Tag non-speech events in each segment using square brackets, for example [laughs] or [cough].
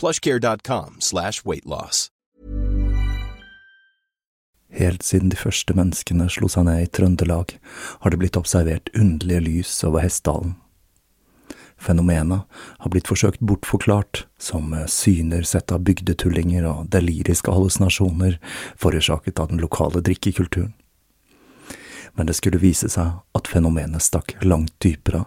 plushcare.com slash weightloss. Helt siden de første menneskene slo seg ned i Trøndelag, har det blitt observert underlige lys over Hessdalen. Fenomenet har blitt forsøkt bortforklart som syner sett av bygdetullinger og deliriske hallusinasjoner forårsaket av den lokale drikkekulturen. Men det skulle vise seg at fenomenet stakk langt dypere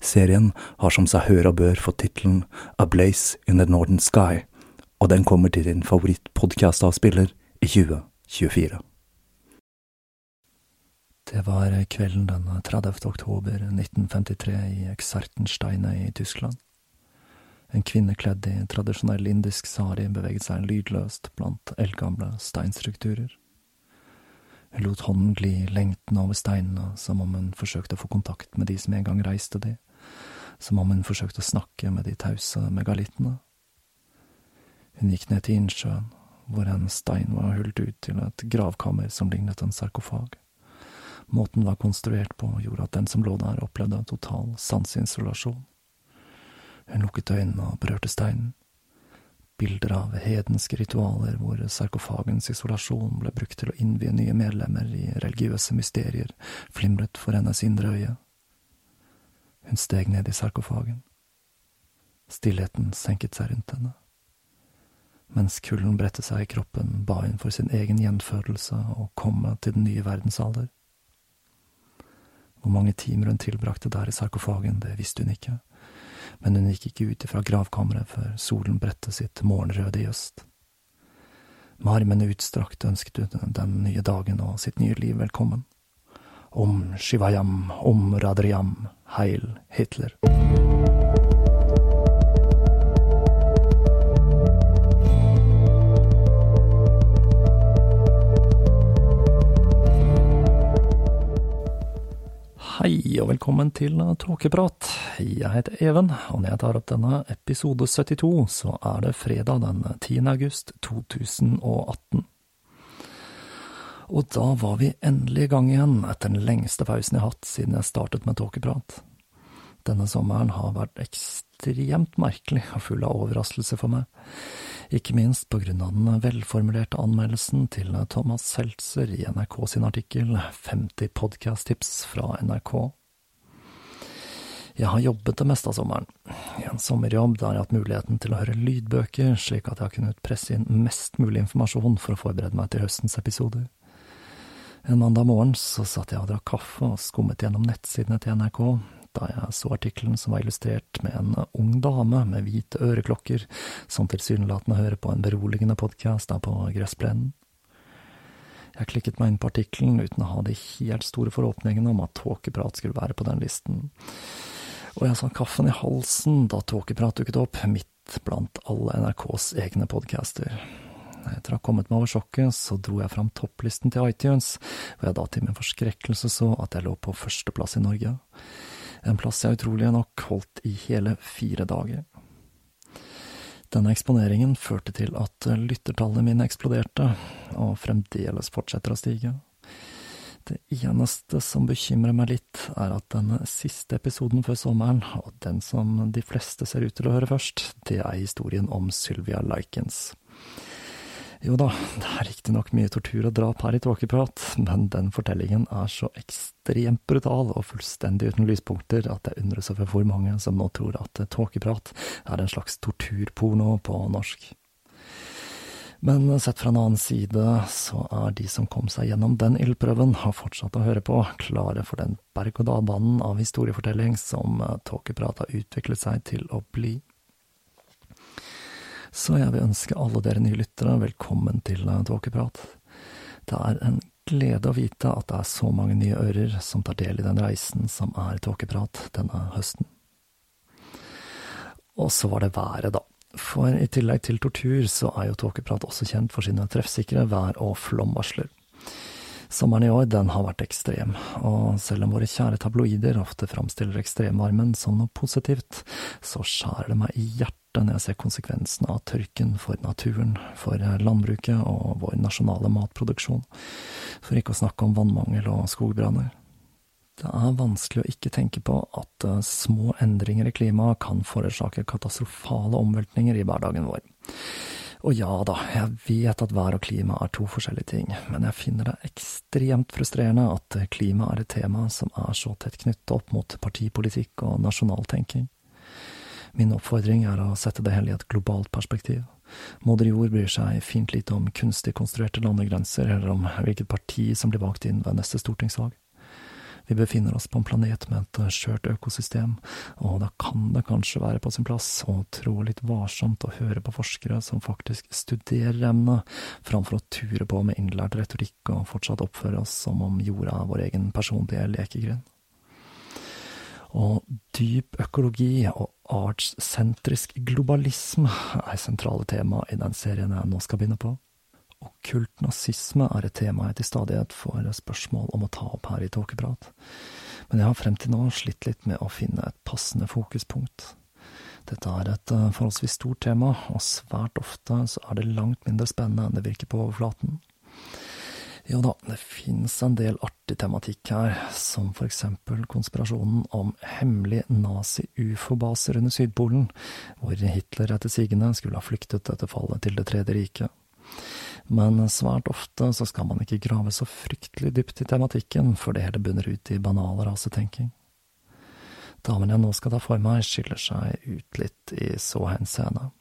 Serien har som seg hør og bør fått tittelen A Blaze in the Northern Sky, og den kommer til din favorittpodkastavspiller i 2024. Det var kvelden den 30. oktober 1953 i Exartensteine i Tyskland. En kvinne kledd i tradisjonell indisk sari beveget seg lydløst blant eldgamle steinstrukturer. Hun lot hånden gli lengtende over steinene, som om hun forsøkte å få kontakt med de som en gang reiste de, som om hun forsøkte å snakke med de tause megalittene. Hun gikk ned til innsjøen, hvor en stein var hullet ut til et gravkammer som lignet en sarkofag. Måten var konstruert på, gjorde at den som lå der, opplevde en total sanseinsolasjon. Hun lukket øynene og berørte steinen. Bilder av hedenske ritualer hvor sarkofagens isolasjon ble brukt til å innvie nye medlemmer i religiøse mysterier, flimret for hennes indre øye. Hun steg ned i sarkofagen. Stillheten senket seg rundt henne. Mens kulden bredte seg i kroppen, ba hun for sin egen gjenfødelse og komme til den nye verdensalder. Hvor mange timer hun tilbrakte der i sarkofagen, det visste hun ikke, men hun gikk ikke ut ifra gravkammeret før solen bredte sitt morgenrøde i øst. Med armene utstrakt ønsket hun den nye dagen og sitt nye liv velkommen. Om Shivayam, om Radriam, heil Hitler. Hei og velkommen til Tåkeprat. Jeg heter Even, og når jeg tar opp denne episode 72, så er det fredag den 10. august 2018. Og da var vi endelig i gang igjen, etter den lengste pausen jeg har hatt siden jeg startet med tåkeprat. Denne sommeren har vært ekstremt merkelig og full av overraskelser for meg, ikke minst på grunn av den velformulerte anmeldelsen til Thomas Seltzer i NRK sin artikkel 50 podcast-tips fra NRK. Jeg har jobbet det meste av sommeren, i en sommerjobb der jeg har hatt muligheten til å høre lydbøker, slik at jeg har kunnet presse inn mest mulig informasjon for å forberede meg til høstens episoder. En mandag morgen så satt jeg og drakk kaffe og skummet gjennom nettsidene til NRK, da jeg så artikkelen som var illustrert med en ung dame med hvite øreklokker, som tilsynelatende hører på en beroligende podkast der på gressplenen. Jeg klikket meg inn på artikkelen uten å ha de helt store forhåpningene om at Tåkeprat skulle være på den listen, og jeg sa kaffen i halsen da Tåkeprat dukket opp, midt blant alle NRKs egne podcaster. Etter å ha kommet meg over sjokket, så dro jeg fram topplisten til iTunes, hvor jeg da til min forskrekkelse så at jeg lå på førsteplass i Norge. En plass jeg utrolig nok holdt i hele fire dager. Denne eksponeringen førte til at lyttertallene mine eksploderte, og fremdeles fortsetter å stige. Det eneste som bekymrer meg litt, er at denne siste episoden før sommeren, og den som de fleste ser ut til å høre først, det er historien om Sylvia Likens. Jo da, det er riktignok mye tortur og drap her i Tåkeprat, men den fortellingen er så ekstremt brutal og fullstendig uten lyspunkter at jeg undres over hvor mange som nå tror at Tåkeprat er en slags torturporno på norsk. Men sett fra en annen side, så er de som kom seg gjennom den ildprøven, har fortsatt å høre på, klare for den berg-og-dal-banen av historiefortelling som Tåkeprat har utviklet seg til å bli. Så jeg vil ønske alle dere nye lyttere velkommen til eh, Tåkeprat. Det er en glede å vite at det er så mange nye ører som tar del i den reisen som er Tåkeprat denne høsten. Og så var det været, da. For i tillegg til tortur, så er jo Tåkeprat også kjent for sine treffsikre vær- og flomvarsler. Sommeren i år, den har vært ekstrem, og selv om våre kjære tabloider ofte framstiller ekstremvarmen som noe positivt, så skjærer det meg i hjertet når jeg ser konsekvensen av tørken for naturen, for landbruket og vår nasjonale matproduksjon, for ikke å snakke om vannmangel og skogbranner. Det er vanskelig å ikke tenke på at uh, små endringer i klimaet kan forårsake katastrofale omveltninger i hverdagen vår. Og ja da, jeg vet at vær og klima er to forskjellige ting, men jeg finner det ekstremt frustrerende at klima er et tema som er så tett knyttet opp mot partipolitikk og nasjonal tenking. Min oppfordring er å sette det hele i et globalt perspektiv. Moder Jord bryr seg fint lite om kunstig konstruerte landegrenser, eller om hvilket parti som blir valgt inn ved neste stortingsvalg. Vi befinner oss på en planet med et skjørt økosystem, og da kan det kanskje være på sin plass å trå litt varsomt og høre på forskere som faktisk studerer emnet, framfor å ture på med innlært retorikk og fortsatt oppføre oss som om jorda er vår egen personlige lekegrind. Og dyp økologi og artssentrisk globalisme er sentrale tema i den serien jeg nå skal begynne på. Okkult nazisme er et tema jeg til stadighet får spørsmål om å ta opp her i Tåkeprat, men jeg har frem til nå slitt litt med å finne et passende fokuspunkt. Dette er et eh, forholdsvis stort tema, og svært ofte så er det langt mindre spennende enn det virker på overflaten. Jo da, det finnes en del artig tematikk her, som for eksempel konspirasjonen om hemmelig nazi-ufo-baser under Sydpolen, hvor Hitler etter sigende skulle ha flyktet etter fallet til Det tredje riket. Men svært ofte så skal man ikke grave så fryktelig dypt i tematikken for det hele bunner ut i banal rasetenking. Damen jeg nå skal ta for meg, skiller seg ut litt i så henseende.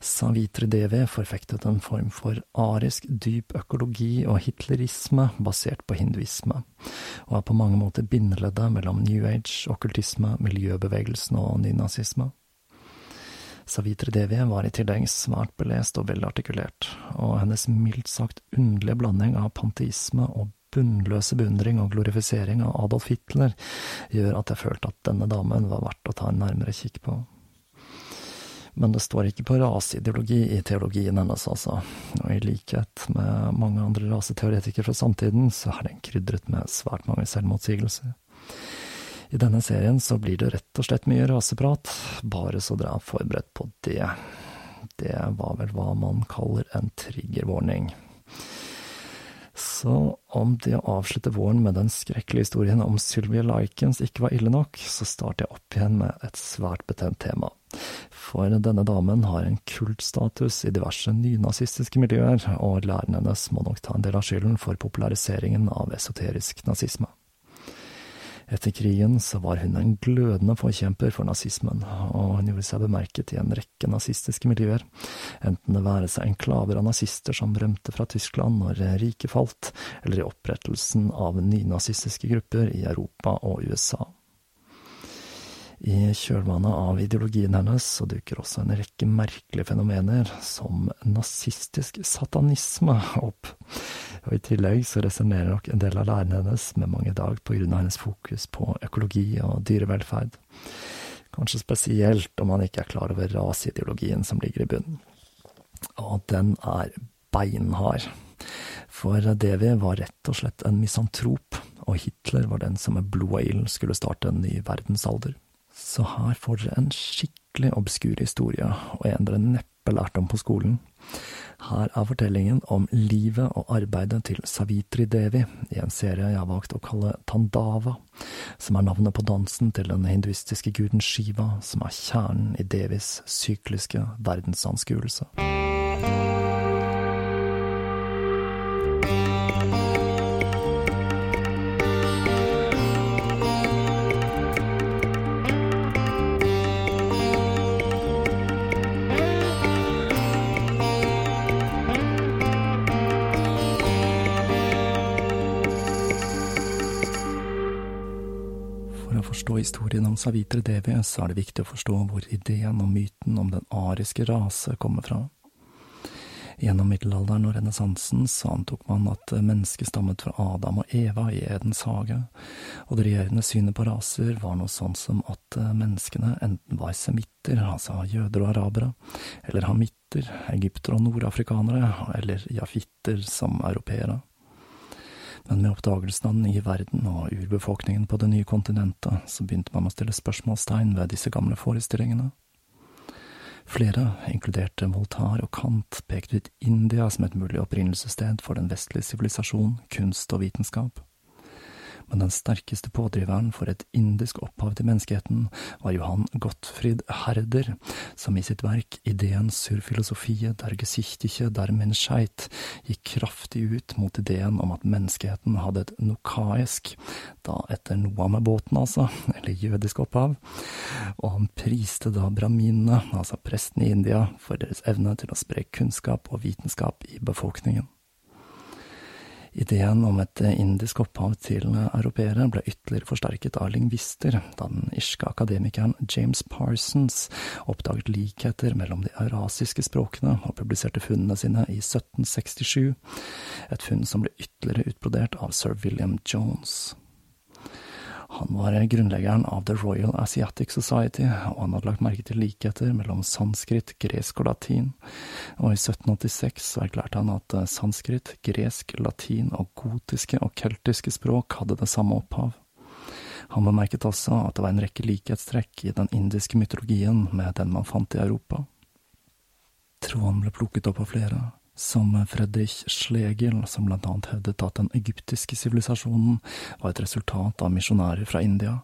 Savitri Devi forfektet en form for arisk dyp økologi og hitlerisme basert på hinduisme, og er på mange måter bindeleddet mellom New Age, okkultisme, miljøbevegelsen og nynazisme. Savitre Devi var i tillegg svært belest og velartikulert, og hennes mildt sagt underlige blanding av panteisme og bunnløse beundring og glorifisering av Adolf Hitler gjør at jeg følte at denne damen var verdt å ta en nærmere kikk på men det står ikke på raseideologi i teologien hennes, altså, og i likhet med mange andre raseteoretikere fra samtiden, så er den krydret med svært mange selvmotsigelser. I denne serien så blir det rett og slett mye raseprat, bare så dere er forberedt på det. Det var vel hva man kaller en triggerwarning. Så om det å avslutte våren med den skrekkelige historien om Sylvia Likens ikke var ille nok, så starter jeg opp igjen med et svært betent tema. For denne damen har en kultstatus i diverse nynazistiske miljøer, og læren hennes må nok ta en del av skylden for populariseringen av esoterisk nazisme. Etter krigen så var hun en glødende forkjemper for nazismen, og hun gjorde seg bemerket i en rekke nazistiske miljøer, enten det være seg enklaver av nazister som rømte fra Tyskland når riket falt, eller i opprettelsen av nynazistiske grupper i Europa og USA. I kjølvannet av ideologien hennes så dukker også en rekke merkelige fenomener, som nazistisk satanisme, opp. Og I tillegg så resonnerer nok en del av lærerne hennes med mange i dag av hennes fokus på økologi og dyrevelferd. Kanskje spesielt om man ikke er klar over raseideologien som ligger i bunnen. Og den er beinhard. For Devi var rett og slett en misantrop, og Hitler var den som med blod og ild skulle starte en ny verdensalder. Så her får dere en skikkelig obskur historie, og en dere neppe lærte om på skolen. Her er fortellingen om livet og arbeidet til Savitri Devi i en serie jeg har valgt å kalle Tandava, som er navnet på dansen til den hinduistiske guden Shiva, som er kjernen i Devis sykliske verdensanskuelse. Savitri Devi, så er det viktig å forstå hvor ideen og myten om den ariske rase kommer fra. Gjennom middelalderen og renessansen så antok man at mennesket stammet fra Adam og Eva i Edens hage, og det regjerende synet på raser var noe sånn som at menneskene enten var semitter, altså jøder og arabere, eller hamitter, egyptere og nordafrikanere, eller jafitter som europeere men med oppdagelsen av den nye verden og urbefolkningen på det nye kontinentet, så begynte man å stille spørsmålstegn ved disse gamle forestillingene. Flere, inkludert Voltaire og Kant, pekte ut India som et mulig opprinnelsessted for den vestlige sivilisasjon, kunst og vitenskap men den sterkeste pådriveren for et indisk opphav til menneskeheten var Johan Gottfried Herder, som i sitt verk Ideen sur filosofie der Gesichtiche der Menschheit gikk kraftig ut mot ideen om at menneskeheten hadde et nokaisk, da etter Noah med båten altså, eller jødisk opphav, og han priste da braminene, altså prestene i India, for deres evne til å spre kunnskap og vitenskap i befolkningen. Ideen om et indisk opphav til europeere ble ytterligere forsterket av lingvister da den irske akademikeren James Parsons oppdaget likheter mellom de eurasiske språkene og publiserte funnene sine i 1767, et funn som ble ytterligere utbrodert av sir William Jones. Han var grunnleggeren av The Royal Asiatic Society, og han hadde lagt merke til likheter mellom sanskrit, gresk og latin, og i 1786 erklærte han at sanskrit, gresk, latin og gotiske og keltiske språk hadde det samme opphav. Han bemerket også at det var en rekke likhetstrekk i den indiske mytologien med den man fant i Europa. Tråden ble plukket opp av flere, som Fredrich Schlegel, som blant annet hevdet at den egyptiske sivilisasjonen var et resultat av misjonærer fra India,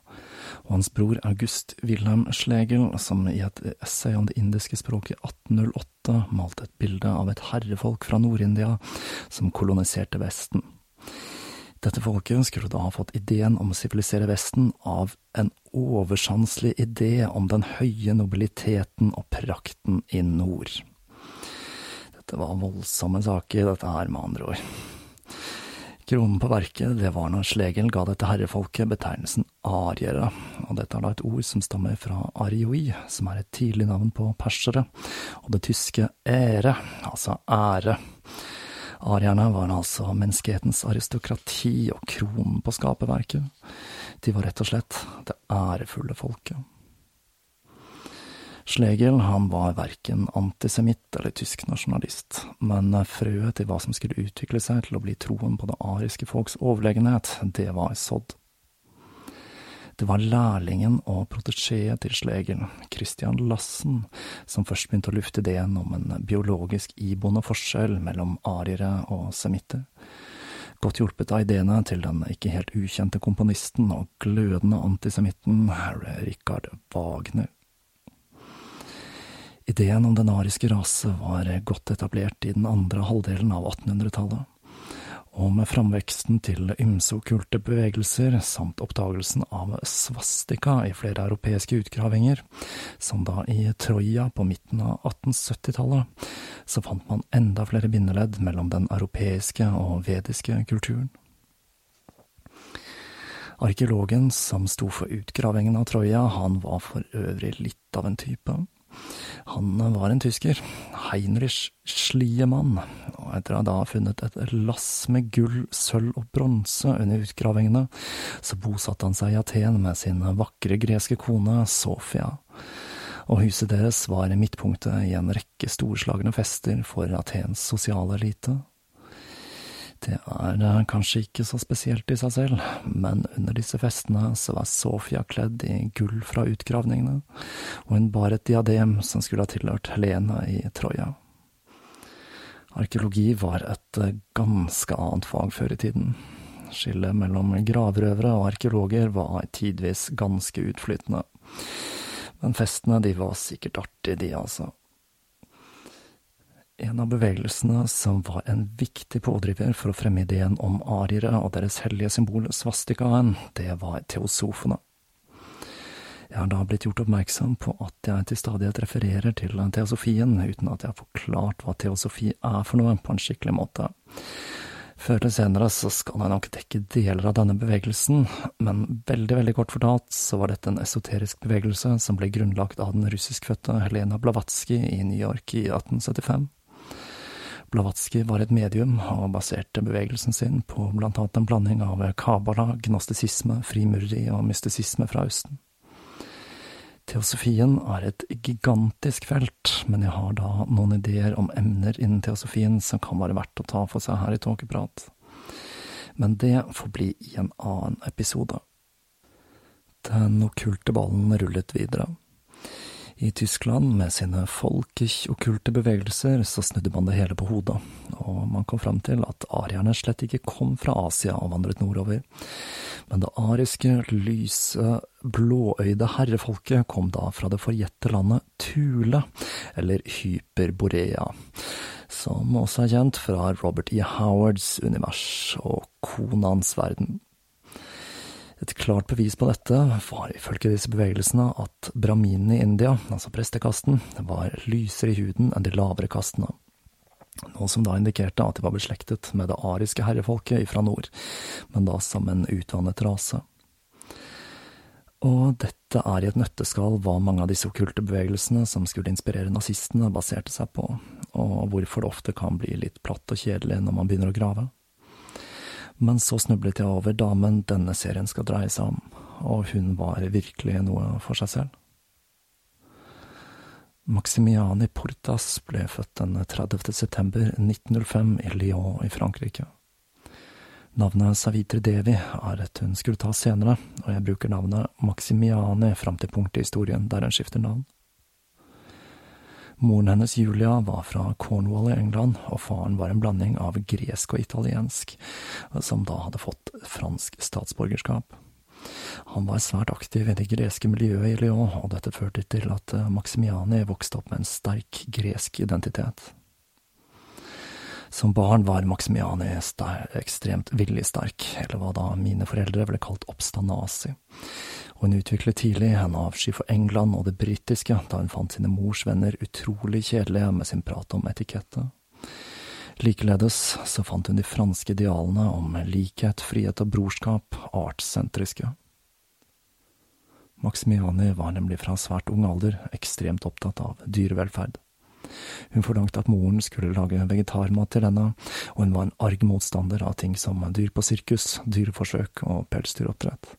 og hans bror August Wilhelm Schlegel, som i et essay om det indiske språket i 1808 malte et bilde av et herrefolk fra Nord-India som koloniserte Vesten. Dette folket skulle da ha fått ideen om å sivilisere Vesten av en oversanselig idé om den høye nobiliteten og prakten i nord. Det var voldsomme saker, dette her, med andre ord. Kronen på verket, det var når Slegel ga dette herrefolket betegnelsen ariere, og dette er da et ord som stammer fra arioi, som er et tidlig navn på persere, og det tyske ere, altså ære. Arierne var altså menneskehetens aristokrati og kronen på skaperverket. De var rett og slett det ærefulle folket. Schlegel han var verken antisemitt eller tysk nasjonalist, men frøet til hva som skulle utvikle seg til å bli troen på det ariske folks overlegenhet, det var sådd. Det var lærlingen og protesjeet til Schlegel, Christian Lassen, som først begynte å lufte ideen om en biologisk iboende forskjell mellom ariere og semitter godt hjulpet av ideene til den ikke helt ukjente komponisten og glødende antisemitten Richard Wagner. Ideen om den ariske rase var godt etablert i den andre halvdelen av 1800-tallet, og med framveksten til ymse okkulte bevegelser samt oppdagelsen av svastika i flere europeiske utgravinger, som da i Troja på midten av 1870-tallet, så fant man enda flere bindeledd mellom den europeiske og vediske kulturen. Arkeologen som sto for utgravingen av Troja, han var for øvrig litt av en type. Han var en tysker, Heinrich Schliemann, og etter å ha da funnet et lass med gull, sølv og bronse under utgravingene, så bosatte han seg i Aten med sin vakre greske kone Sofia, og huset deres var midtpunktet i en rekke storslagne fester for Atens sosiale elite. Det er kanskje ikke så spesielt i seg selv, men under disse festene så var Sofia kledd i gull fra utgravningene, og hun bar et diadem som skulle ha tilhørt Helena i Troja. Arkeologi var et ganske annet fag før i tiden. Skillet mellom gravrøvere og arkeologer var tidvis ganske utflytende. Men festene, de var sikkert artige, de, altså. En av bevegelsene som var en viktig pådriver for å fremme ideen om ariere og deres hellige symbol svastikaen, det var teosofene. Jeg har da blitt gjort oppmerksom på at jeg til stadighet refererer til teosofien, uten at jeg har forklart hva teosofi er for noe på en skikkelig måte. Før eller senere så skal jeg nok dekke deler av denne bevegelsen, men veldig, veldig kort fortalt så var dette en esoterisk bevegelse som ble grunnlagt av den russiskfødte Helena Blavatsky i New York i 1875. Blavatsky var et medium, og baserte bevegelsen sin på blant annet en blanding av kabala, gnostisisme, frimureri og mystisisme fra Østen. Teosofien er et gigantisk felt, men jeg har da noen ideer om emner innen teosofien som kan være verdt å ta for seg her i Tåkeprat. Men det får bli i en annen episode. Den okkulte ballen rullet videre. I Tyskland, med sine folkeokkulte bevegelser, så snudde man det hele på hodet, og man kom fram til at arierne slett ikke kom fra Asia og vandret nordover, men det ariske, lyse, blåøyde herrefolket kom da fra det forjette landet Thule, eller Hyperborea, som også er kjent fra Robert E. Howards univers og Konans verden. Et klart bevis på dette var ifølge disse bevegelsene at brahminene i India, altså prestekasten, var lysere i huden enn de lavere kastene, noe som da indikerte at de var beslektet med det ariske herrefolket fra nord, men da som en utvannet rase. Og dette er i et nøtteskall hva mange av disse okkulte bevegelsene som skulle inspirere nazistene, baserte seg på, og hvorfor det ofte kan bli litt platt og kjedelig når man begynner å grave men så snublet jeg over damen denne serien skal dreie seg om, og hun var virkelig noe for seg selv. Maximiani Portas ble født den 30. september 1905 i Lyon i Frankrike. Navnet Savitri Devi er et hun skulle ta senere, og jeg bruker navnet Maximiani fram til punktet i historien der hun skifter navn. Moren hennes Julia var fra Cornwall i England, og faren var en blanding av gresk og italiensk, som da hadde fått fransk statsborgerskap. Han var svært aktiv i det greske miljøet i Lyon, og dette førte til at Maximiani vokste opp med en sterk gresk identitet. Som barn var Maximiani ekstremt viljesterk, eller hva da mine foreldre ville kalt oppstandasi og hun utviklet tidlig en avsky for England og det britiske da hun fant sine mors venner utrolig kjedelige med sin prat om etikette. Likeledes så fant hun de franske idealene om likhet, frihet og brorskap artssentriske. Maximiani var nemlig fra svært ung alder ekstremt opptatt av dyrevelferd. Hun forlangte at moren skulle lage vegetarmat til henne, og hun var en arg motstander av ting som dyr på sirkus, dyreforsøk og pelsdyroppdrett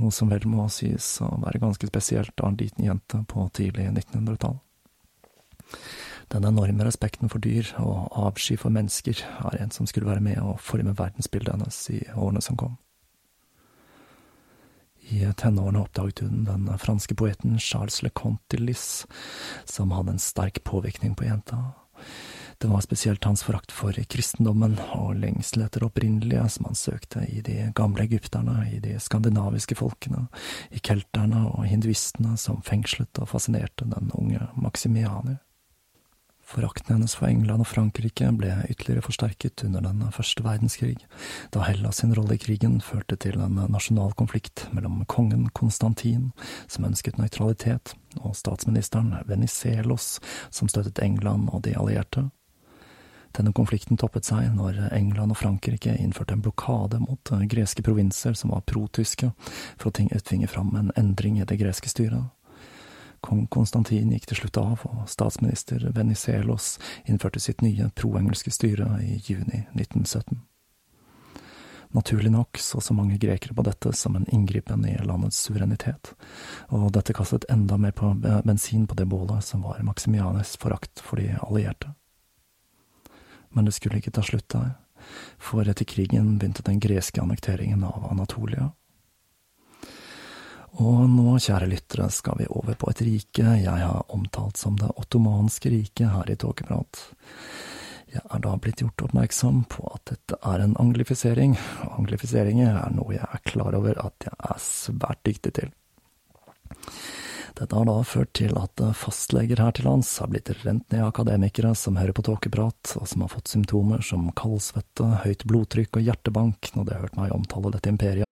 noe som vel må sies å være ganske spesielt av en liten jente på tidlig 1900-tall. Den enorme respekten for dyr og avsky for mennesker er en som skulle være med å forme verdensbildet hennes i årene som kom. I tenårene oppdaget hun den franske poeten Charles Le Conte de Lis, som hadde en sterk påvirkning på jenta. Det var spesielt hans forakt for kristendommen og lengsel etter opprinnelige som han søkte i de gamle egypterne, i de skandinaviske folkene, i kelterne og hinduistene som fengslet og fascinerte den unge Maximiani. Forakten hennes for England og Frankrike ble ytterligere forsterket under den første verdenskrig, da Hellas sin rolle i krigen førte til en nasjonal konflikt mellom kongen Konstantin, som ønsket nøytralitet, og statsministeren Venizelos, som støttet England og de allierte. Denne konflikten toppet seg når England og Frankrike innførte en blokade mot greske provinser som var pro-tyske, for å tvinge fram en endring i det greske styret. Kong Konstantin gikk til slutt av, og statsminister Venizelos innførte sitt nye pro-engelske styre i juni 1917. Naturlig nok så så mange grekere på dette som en inngripen i landets suverenitet, og dette kastet enda mer på bensin på det bålet som var Maximianes forakt for de allierte. Men det skulle ikke ta slutt der, for etter krigen begynte den greske annekteringen av Anatolia. Og nå, kjære lyttere, skal vi over på et rike jeg har omtalt som det ottomanske riket her i Tåkeprat. Jeg er da blitt gjort oppmerksom på at dette er en anglifisering, og anglifiseringer er noe jeg er klar over at jeg er svært dyktig til. Dette har da ført til at fastleger her til lands har blitt rent ned akademikere som hører på tåkeprat, og som har fått symptomer som kaldsvette, høyt blodtrykk og hjertebank når de har hørt meg omtale dette imperiet.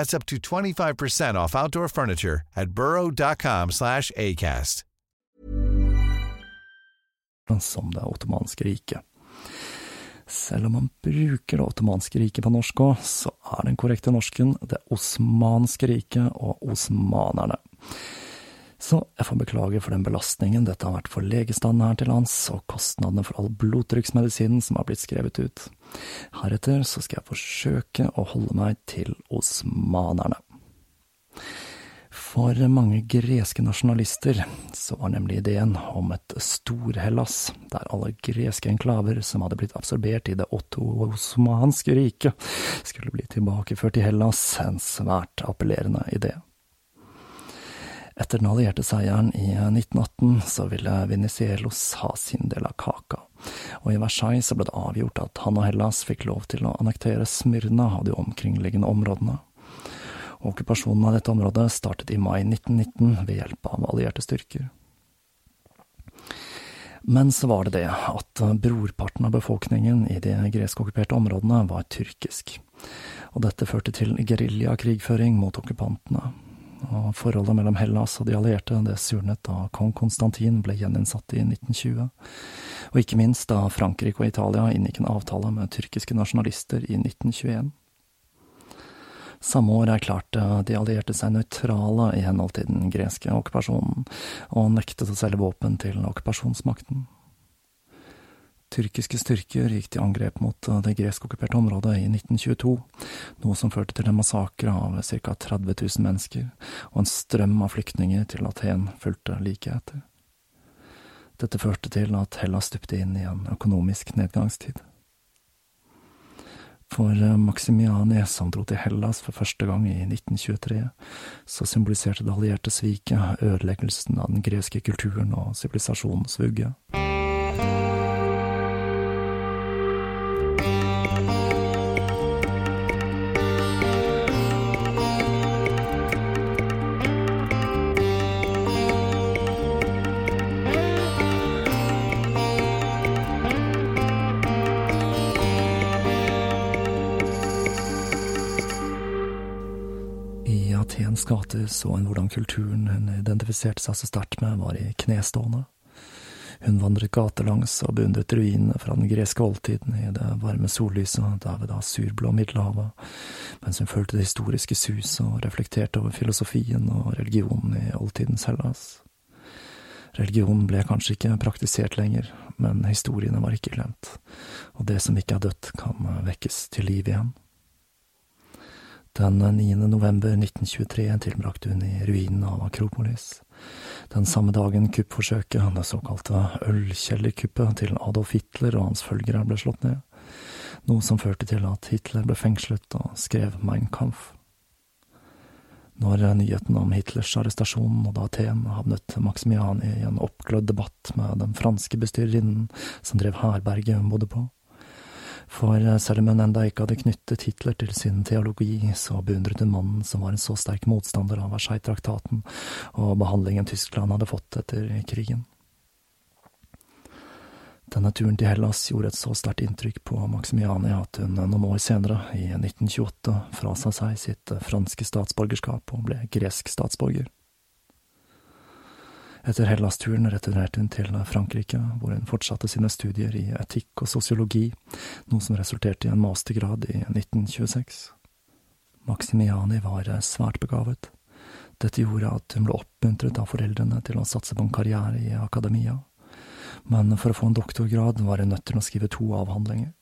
That's up to 25% off outdoor furniture at burrow.com slash ACAST. Som det ottomanske riket. Selv om man bruker det ottomanske riket på norsk òg, så er den korrekte norsken det osmanske riket og osmanerne. Så jeg får beklage for den belastningen dette har vært for legestanden her til lands, og kostnadene for all blodtrykksmedisinen som har blitt skrevet ut. Heretter så skal jeg forsøke å holde meg til osmanerne. For mange greske nasjonalister så var nemlig ideen om et Stor-Hellas, der alle greske enklaver som hadde blitt absorbert i det otto-osmanske riket, skulle bli tilbakeført til Hellas, en svært appellerende idé. Etter den allierte seieren i 1918 så ville Venizelos ha sin del av kaka, og i Versailles så ble det avgjort at han og Hellas fikk lov til å annektere Smyrna av de omkringliggende områdene. Okkupasjonen av dette området startet i mai 1919 ved hjelp av allierte styrker. Men så var det det at brorparten av befolkningen i de greskokkuperte områdene var tyrkisk, og dette førte til geriljakrigføring mot okkupantene, og forholdet mellom Hellas og de allierte det surnet da kong Konstantin ble gjeninnsatt i 1920, og ikke minst da Frankrike og Italia inngikk en avtale med tyrkiske nasjonalister i 1921. Samme år erklærte de allierte seg nøytrale i henhold til den greske okkupasjonen, og nektet å selge våpen til okkupasjonsmakten. Tyrkiske styrker gikk til angrep mot eh, det greskokkuperte området i 1922, noe som førte til en massakre av ca 30 000 mennesker, og en strøm av flyktninger til Aten fulgte like etter. Dette førte til at Hellas stupte inn i en økonomisk nedgangstid. For eh, Maximiani, som dro til Hellas for første gang i 1923, så symboliserte det allierte sviket ødeleggelsen av den greske kulturen og sivilisasjonens vugge. Så hun hvordan kulturen hun identifiserte seg så sterkt med, var i knestående. Hun vandret gatelangs og beundret ruinene fra den greske oldtiden i det varme sollyset der ved det surblå Middelhavet, mens hun følte det historiske suset og reflekterte over filosofien og religionen i oldtidens Hellas. Religionen ble kanskje ikke praktisert lenger, men historiene var ikke glemt, og det som ikke er dødt, kan vekkes til liv igjen. Den 9. november 1923 tilbrakte hun i ruinen av Akropolis. Den samme dagen kuppforsøket, det såkalte ølkjellerkuppet til Adolf Hitler og hans følgere ble slått ned, noe som førte til at Hitler ble fengslet og skrev Mein Kampf. Når nyheten om Hitlers arrestasjon nådde Aten, havnet Maximiani i en oppglødd debatt med den franske bestyrerinnen som drev herberget hun bodde på. For selv om hun enda ikke hadde knyttet Hitler til sin teologi, så beundret hun mannen som var en så sterk motstander av Versailles-traktaten og behandlingen Tyskland hadde fått etter krigen. Denne turen til Hellas gjorde et så sterkt inntrykk på Maximiani at hun noen år senere, i 1928, frasa seg sitt franske statsborgerskap og ble gresk statsborger. Etter Hellas-turen returnerte hun til Frankrike, hvor hun fortsatte sine studier i etikk og sosiologi, noe som resulterte i en mastergrad i 1926. Maximiani var svært begavet. Dette gjorde at hun ble oppmuntret av foreldrene til å satse på en karriere i akademia, men for å få en doktorgrad var hun nødt til å skrive to avhandlinger.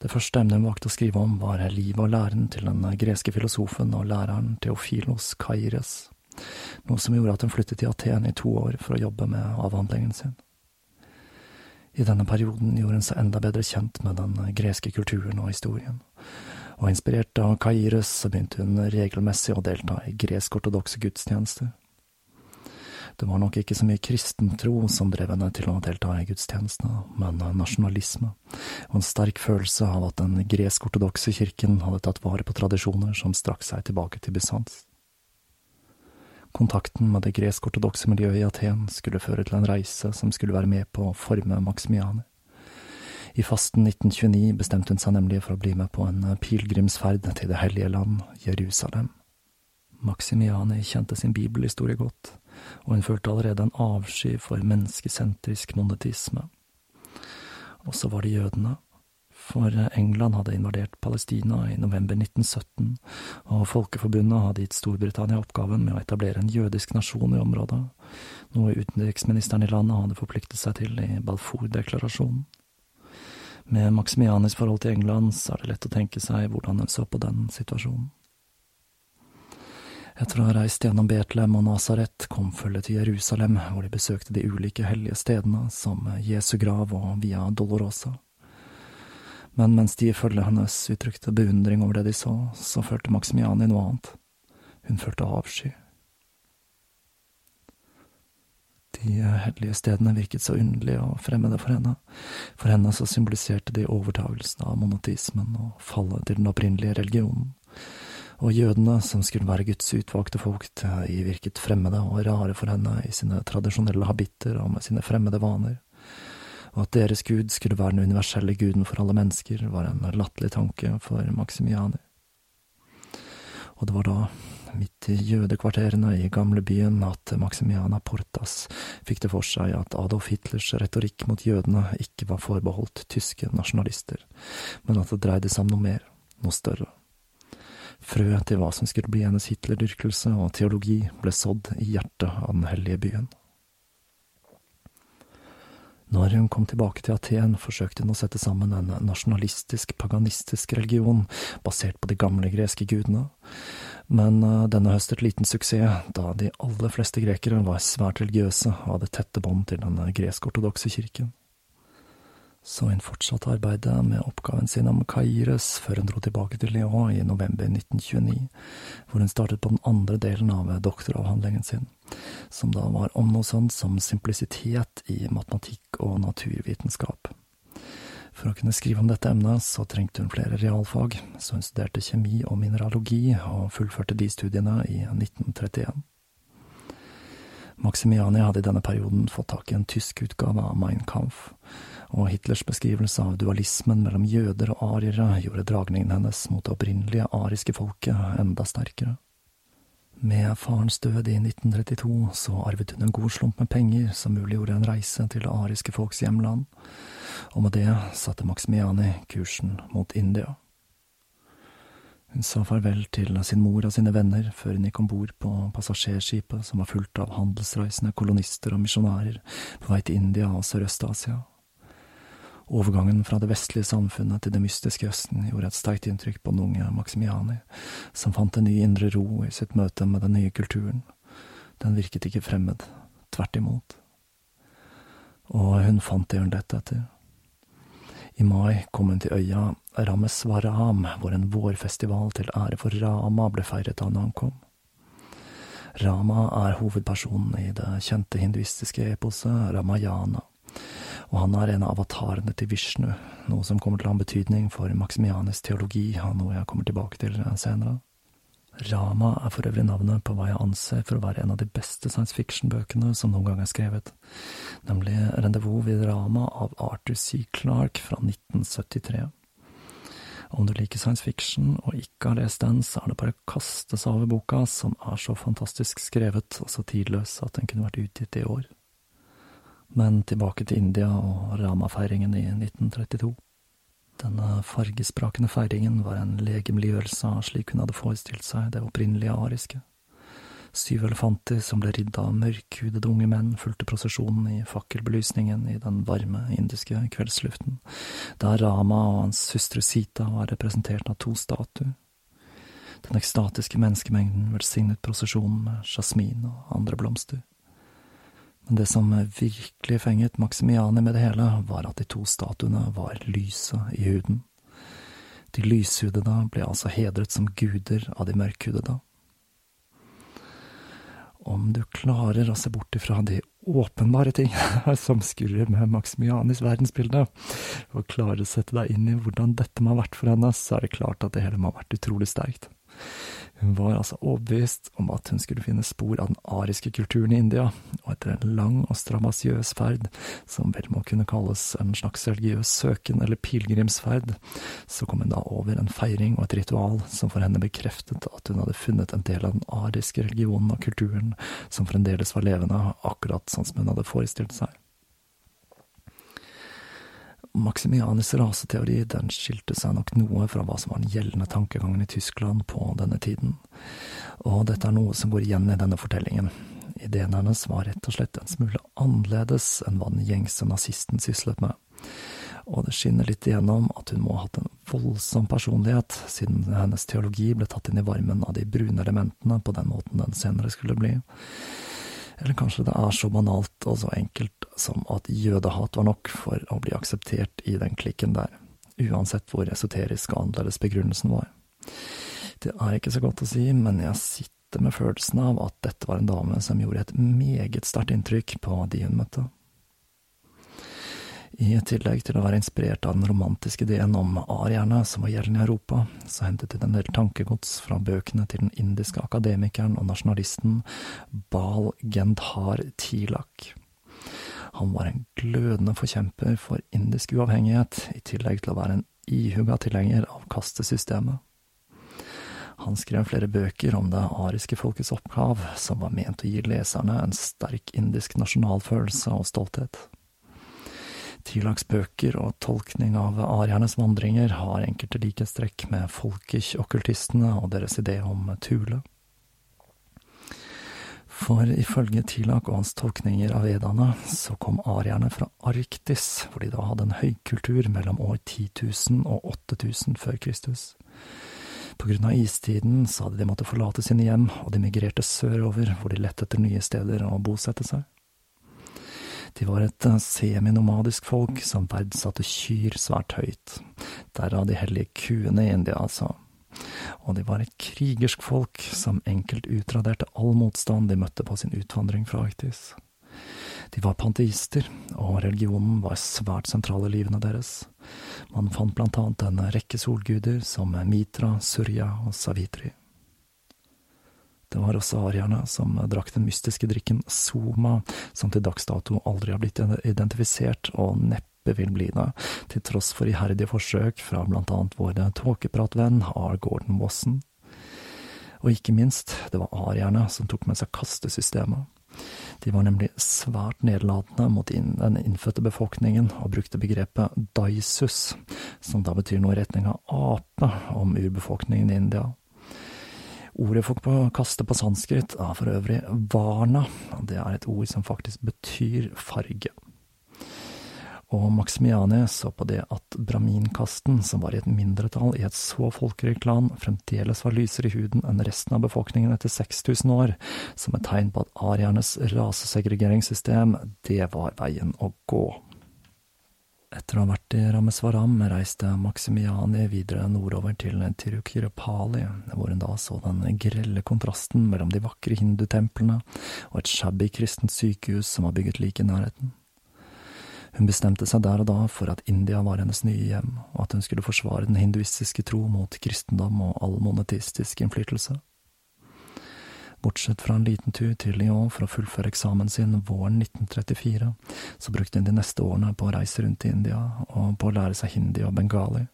Det første emnet hun valgte å skrive om, var livet og læren til den greske filosofen og læreren Theofilos Kaires noe som gjorde at hun flyttet til Aten i to år for å jobbe med avhandlingen sin. I denne perioden gjorde hun seg enda bedre kjent med den greske kulturen og historien, og inspirert av Kairos begynte hun regelmessig å delta i gresk-ortodokse gudstjenester. Det var nok ikke så mye kristentro som drev henne til å delta i gudstjenestene, men nasjonalisme, og en sterk følelse av at den gresk-ortodokse kirken hadde tatt vare på tradisjoner som strakk seg tilbake til Bysants. Kontakten med det gresk-ortodokse miljøet i Aten skulle føre til en reise som skulle være med på å forme Maximiani. I fasten 1929 bestemte hun seg nemlig for å bli med på en pilegrimsferd til Det hellige land, Jerusalem. Maximiani kjente sin bibelhistorie godt, og hun følte allerede en avsky for menneskesentrisk monetisme. Og så var det jødene for England hadde invadert Palestina i november 1917, og Folkeforbundet hadde gitt Storbritannia oppgaven med å etablere en jødisk nasjon i området, noe utenriksministeren i landet hadde forpliktet seg til i Balfour-deklarasjonen. Med Maximianis forhold til England så er det lett å tenke seg hvordan hun så på den situasjonen. Etter å ha reist gjennom Betlehem og Nasaret kom følget til Jerusalem, hvor de besøkte de ulike hellige stedene, som Jesu grav og Via Dolorosa men mens de ifølge hennes uttrykte beundring over det de så, så følte Maximiani noe annet. Hun følte avsky. De hellige stedene virket så underlige og fremmede for henne. For henne så symboliserte de overtagelsen av monotismen og fallet til den opprinnelige religionen. Og jødene, som skulle være Guds utvalgte folk, de virket fremmede og rare for henne i sine tradisjonelle habitter og med sine fremmede vaner og at deres gud skulle være den universelle guden for alle mennesker, var en latterlig tanke for Maximiani. Og det var da, midt i jødekvarterene i gamlebyen, at Maximiana Portas fikk det for seg at Adolf Hitlers retorikk mot jødene ikke var forbeholdt tyske nasjonalister, men at det dreide seg om noe mer, noe større. Frøet til hva som skulle bli hennes Hitler-dyrkelse og teologi, ble sådd i hjertet av den hellige byen. Når hun kom tilbake til Aten, forsøkte hun å sette sammen en nasjonalistisk, paganistisk religion basert på de gamle greske gudene, men eh, denne høstet liten suksess, da de aller fleste grekere var svært religiøse og hadde tette bånd til den gresk-ortodokse kirken. Så hun fortsatte arbeidet med oppgaven sin om Kaires før hun dro tilbake til Lyon i november 1929, hvor hun startet på den andre delen av doktoravhandlingen sin som da var om noe sånt som simplisitet i matematikk og naturvitenskap. For å kunne skrive om dette emnet, så trengte hun flere realfag, så hun studerte kjemi og mineralogi, og fullførte de studiene i 1931. Maximiani hadde i denne perioden fått tak i en tysk utgave av Mein Kampf, og Hitlers beskrivelse av dualismen mellom jøder og ariere gjorde dragningen hennes mot det opprinnelige ariske folket enda sterkere. Med farens død i 1932 så arvet hun en god slump med penger som muliggjorde en reise til det ariske folks hjemland, og med det satte Maximiani kursen mot India. Hun sa farvel til sin mor og sine venner før hun gikk om bord på passasjerskipet som var fullt av handelsreisende kolonister og misjonærer på vei til India og Sørøst-Asia. Overgangen fra det vestlige samfunnet til det mystiske Østen gjorde et sterkt inntrykk på den unge Maximiani, som fant en ny indre ro i sitt møte med den nye kulturen. Den virket ikke fremmed, tvert imot. Og hun fant det hun lette etter. I mai kom hun til øya Rameswaram, hvor en vårfestival til ære for Rama ble feiret da han ankom. Rama er hovedpersonen i det kjente hinduistiske eposet Ramayana og han er en av avatarene til Vishnu, noe som kommer til å ha en betydning for Maximianis teologi, og noe jeg kommer tilbake til senere. Rama er for øvrig navnet på hva jeg anser for å være en av de beste science fiction-bøkene som noen gang er skrevet, nemlig Rendezvous ved Rama av Arthur C. Clarke fra 1973. Om du liker science fiction og ikke har lest den, så er det bare å kaste seg over boka, som er så fantastisk skrevet og så tidløs at den kunne vært utgitt i år. Men tilbake til India og Rama-feiringen i 1932. Denne fargesprakende feiringen var en legemliggjørelse av slik hun hadde forestilt seg det opprinnelige ariske. Syv elefanter som ble ridd av mørkhudede unge menn, fulgte prosesjonen i fakkelbelysningen i den varme indiske kveldsluften, der Rama og hans hustru Sita var representert av to statuer. Den ekstatiske menneskemengden velsignet prosesjonen med jasmin og andre blomster. Men det som virkelig fenget Maximiani med det hele, var at de to statuene var lyse i huden. De lyshudede ble altså hedret som guder av de mørkhudede. Om du klarer å se bort ifra de åpenbare ting [laughs] som skurrer med Maximianis verdensbilde, og klarer å sette deg inn i hvordan dette må ha vært for henne, så er det klart at det hele må ha vært utrolig sterkt. Hun var altså overbevist om at hun skulle finne spor av den ariske kulturen i India, og etter en lang og strabasiøs ferd, som vel må kunne kalles en slags religiøs søken eller pilegrimsferd, så kom hun da over en feiring og et ritual som for henne bekreftet at hun hadde funnet en del av den ariske religionen og kulturen som fremdeles var levende, akkurat sånn som hun hadde forestilt seg. Maximianis raseteori den skilte seg nok noe fra hva som var den gjeldende tankegangen i Tyskland på denne tiden, og dette er noe som går igjen i denne fortellingen. Ideen hennes var rett og slett en smule annerledes enn hva den gjengse nazisten syslet med, og det skinner litt igjennom at hun må ha hatt en voldsom personlighet, siden hennes teologi ble tatt inn i varmen av de brune elementene på den måten den senere skulle bli. Eller kanskje det er så banalt og så enkelt som at jødehat var nok for å bli akseptert i den klikken der, uansett hvor esoterisk og annerledes begrunnelsen var. Det er ikke så godt å si, men jeg sitter med følelsen av at dette var en dame som gjorde et meget sterkt inntrykk på de hun møtte. I tillegg til å være inspirert av den romantiske ideen om arierne som var gjeldende i Europa, så hentet hun en del tankegods fra bøkene til den indiske akademikeren og nasjonalisten Bal Gendhar Tilak. Han var en glødende forkjemper for indisk uavhengighet, i tillegg til å være en ihuga tilhenger av kastesystemet. Han skrev flere bøker om det ariske folkets opphav, som var ment å gi leserne en sterk indisk nasjonalfølelse og stolthet. Tilaks bøker og tolkning av ariernes vandringer har enkelte likhetstrekk med folkekj-okkultistene og deres idé om Tule. For ifølge Tilak og hans tolkninger av vedaene, så kom arierne fra Arktis, hvor de da hadde en høykultur mellom år 10 000 og 8000 før Kristus. På grunn av istiden så hadde de måttet forlate sine hjem, og de migrerte sørover, hvor de lette etter nye steder å bosette seg. De var et eh, seminomadisk folk som verdsatte kyr svært høyt, derav de hellige kuene i India, altså. Og de var et krigersk folk som enkelt utraderte all motstand de møtte på sin utvandring fra Arktis. De var panteister, og religionen var svært sentral i livene deres. Man fant blant annet en rekke solguder som Mitra, Surya og Savitri. Det var også arierne som drakk den mystiske drikken soma, som til dags dato aldri har blitt identifisert, og neppe vil bli det, til tross for iherdige forsøk fra blant annet vår tåkepratvenn R. Gordon Wasson. Og ikke minst, det var arierne som tok med seg kastesystemet. De var nemlig svært nedlatende mot den innfødte befolkningen, og brukte begrepet daisus, som da betyr noe i retning av ape, om urbefolkningen i India. Ordet folk på kaste på sanskrit er for øvrig varna, det er et ord som faktisk betyr farge. og Maximiani så på det at braminkasten, som var i et mindretall i et så folkerikt land, fremdeles var lysere i huden enn resten av befolkningen etter 6000 år, som et tegn på at ariernes rasesegregeringssystem, det var veien å gå. Etter å ha vært i Ramesvaram reiste Maximiani videre nordover til Tirukirapali, hvor hun da så den grelle kontrasten mellom de vakre hindutemplene og et shabby kristent sykehus som var bygget like i nærheten. Hun bestemte seg der og da for at India var hennes nye hjem, og at hun skulle forsvare den hinduistiske tro mot kristendom og all monetistisk innflytelse. Bortsett fra en liten tur til Lyon for å fullføre eksamen sin våren 1934, så brukte hun de neste årene på å reise rundt i India og på å lære seg hindi og bengali.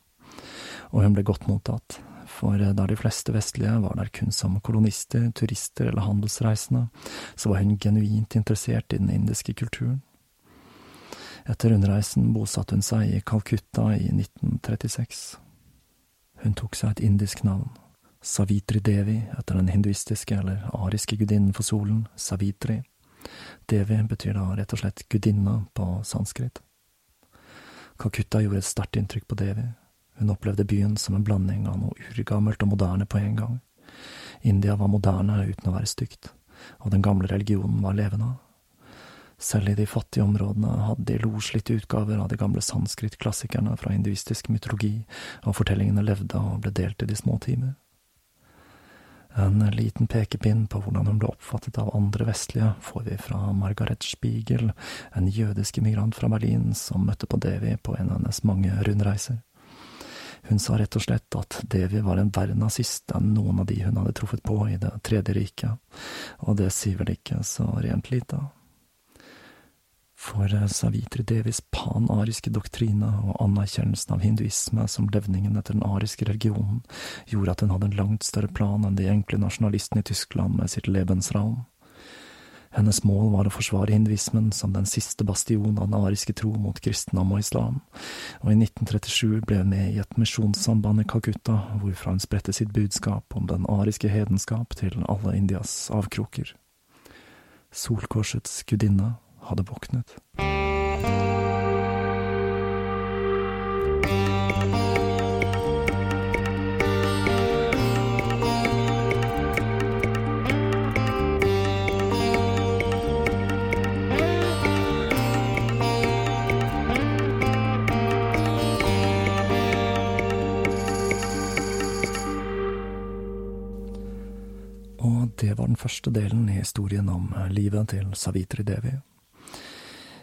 Og hun ble godt mottatt, for der de fleste vestlige var der kun som kolonister, turister eller handelsreisende, så var hun genuint interessert i den indiske kulturen. Etter rundreisen bosatte hun seg i Calcutta i 1936. Hun tok seg et indisk navn, Savitri Devi, etter den hinduistiske eller ariske gudinnen for solen, Savitri. Devi betyr da rett og slett gudinna på sanskrit. Calcutta gjorde et sterkt inntrykk på Devi. Hun opplevde byen som en blanding av noe urgammelt og moderne på en gang. India var moderne uten å være stygt, og den gamle religionen var levende. Selv i de fattige områdene hadde de loslitte utgaver av de gamle sanskrit-klassikerne fra hinduistisk mytologi, og fortellingene levde og ble delt i de små timer. En liten pekepinn på hvordan hun ble oppfattet av andre vestlige, får vi fra Margaret Spiegel, en jødisk immigrant fra Berlin som møtte på Devi på en av hennes mange rundreiser. Hun sa rett og slett at Devi var en verre nazist enn noen av de hun hadde truffet på i Det tredje riket, og det sier vel ikke så rent lite. For Savitri Devis pan-ariske doktrine og anerkjennelsen av hinduisme som levningen etter den ariske religionen gjorde at hun hadde en langt større plan enn de enkle nasjonalistene i Tyskland med sitt Lebensraum. Hennes mål var å forsvare hinduismen som den siste bastion av den ariske tro mot kristendom og islam, og i 1937 ble hun med i et misjonssamband i Calcutta, hvorfra hun spredte sitt budskap om den ariske hedenskap til alle Indias avkroker. Solkorsets gudinne hadde våknet. Og det var den første delen i historien om livet til Savitri Devi.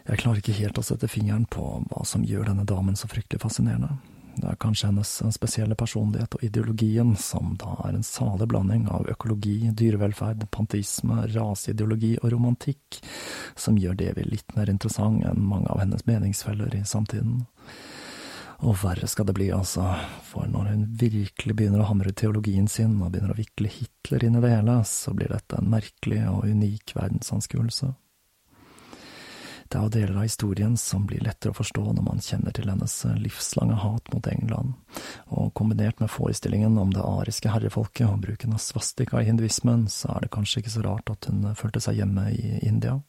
Jeg klarer ikke helt å sette fingeren på hva som gjør denne damen så fryktelig fascinerende. Det er kanskje hennes spesielle personlighet og ideologien, som da er en salig blanding av økologi, dyrevelferd, panteisme, raseideologi og romantikk, som gjør Devi litt mer interessant enn mange av hennes meningsfeller i samtiden. Og verre skal det bli, altså, for når hun virkelig begynner å hamre teologien sin og begynner å vikle Hitler inn i det hele, så blir dette en merkelig og unik verdensanskuelse. Det er jo deler av historien som blir lettere å forstå når man kjenner til hennes livslange hat mot England, og kombinert med forestillingen om det ariske herrefolket og bruken av svastika i hinduismen, så er det kanskje ikke så rart at hun følte seg hjemme i India.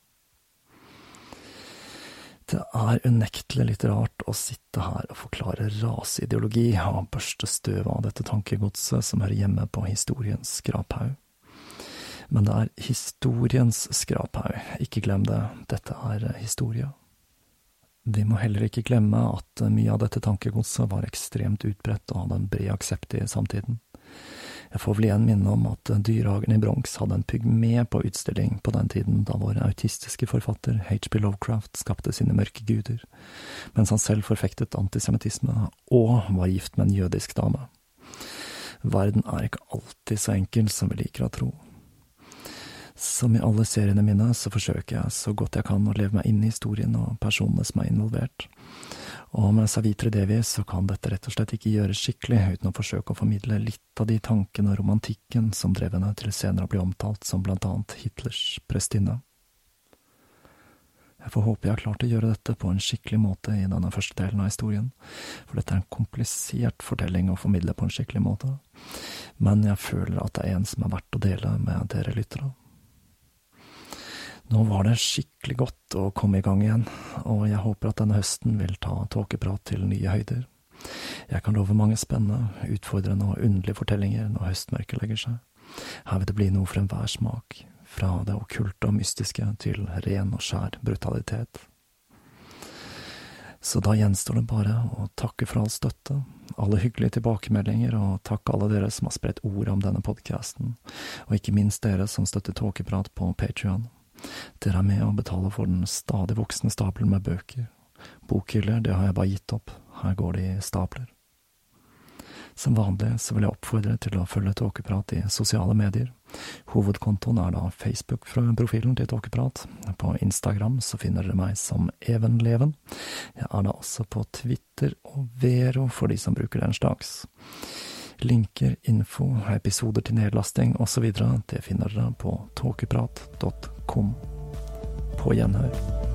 Det er unektelig litt rart å sitte her og forklare raseideologi og børste støv av dette tankegodset som hører hjemme på historiens skraphaug. Men det er historiens skraphaug, ikke glem det, dette er historie. Vi må heller ikke glemme at mye av dette tankegodset var ekstremt utbredt og hadde en bred aksept i samtiden. Jeg får vel igjen minne om at Dyrehagen i Bronx hadde en pygme på utstilling på den tiden da vår autistiske forfatter HB Lovecraft skapte sine mørke guder, mens han selv forfektet antisemittisme og var gift med en jødisk dame. Verden er ikke alltid så enkel som vi liker å tro. Som i alle seriene mine, så forsøker jeg så godt jeg kan å leve meg inn i historien og personene som er involvert. Og med Savitri Devi så kan dette rett og slett ikke gjøres skikkelig uten å forsøke å formidle litt av de tankene og romantikken som drev henne til senere å bli omtalt som blant annet Hitlers prestinne. Jeg får håpe jeg har klart å gjøre dette på en skikkelig måte i denne første delen av historien, for dette er en komplisert fortelling å formidle på en skikkelig måte, men jeg føler at det er en som er verdt å dele med dere lyttere. Nå var det skikkelig godt å komme i gang igjen, og jeg håper at denne høsten vil ta tåkeprat til nye høyder. Jeg kan love mange spennende, utfordrende og underlige fortellinger når høstmørket legger seg. Her vil det bli noe for enhver smak, fra det okkulte og mystiske til ren og skjær brutalitet. Så da gjenstår det bare å takke for all støtte, alle hyggelige tilbakemeldinger, og takke alle dere som har spredt ord om denne podkasten, og ikke minst dere som støtter Tåkeprat på Patrion. Dere er med og betaler for den stadig voksende stabelen med bøker. Bokhyller, det har jeg bare gitt opp, her går det i stabler. Som vanlig så vil jeg oppfordre til å følge Tåkeprat i sosiale medier. Hovedkontoen er da Facebook-profilen til Tåkeprat. På Instagram så finner dere meg som Evenleven. Jeg er da også på Twitter og Vero for de som bruker den slags. Linker, info, episoder til nedlasting osv. det finner dere på tåkeprat.com. På gjenhør.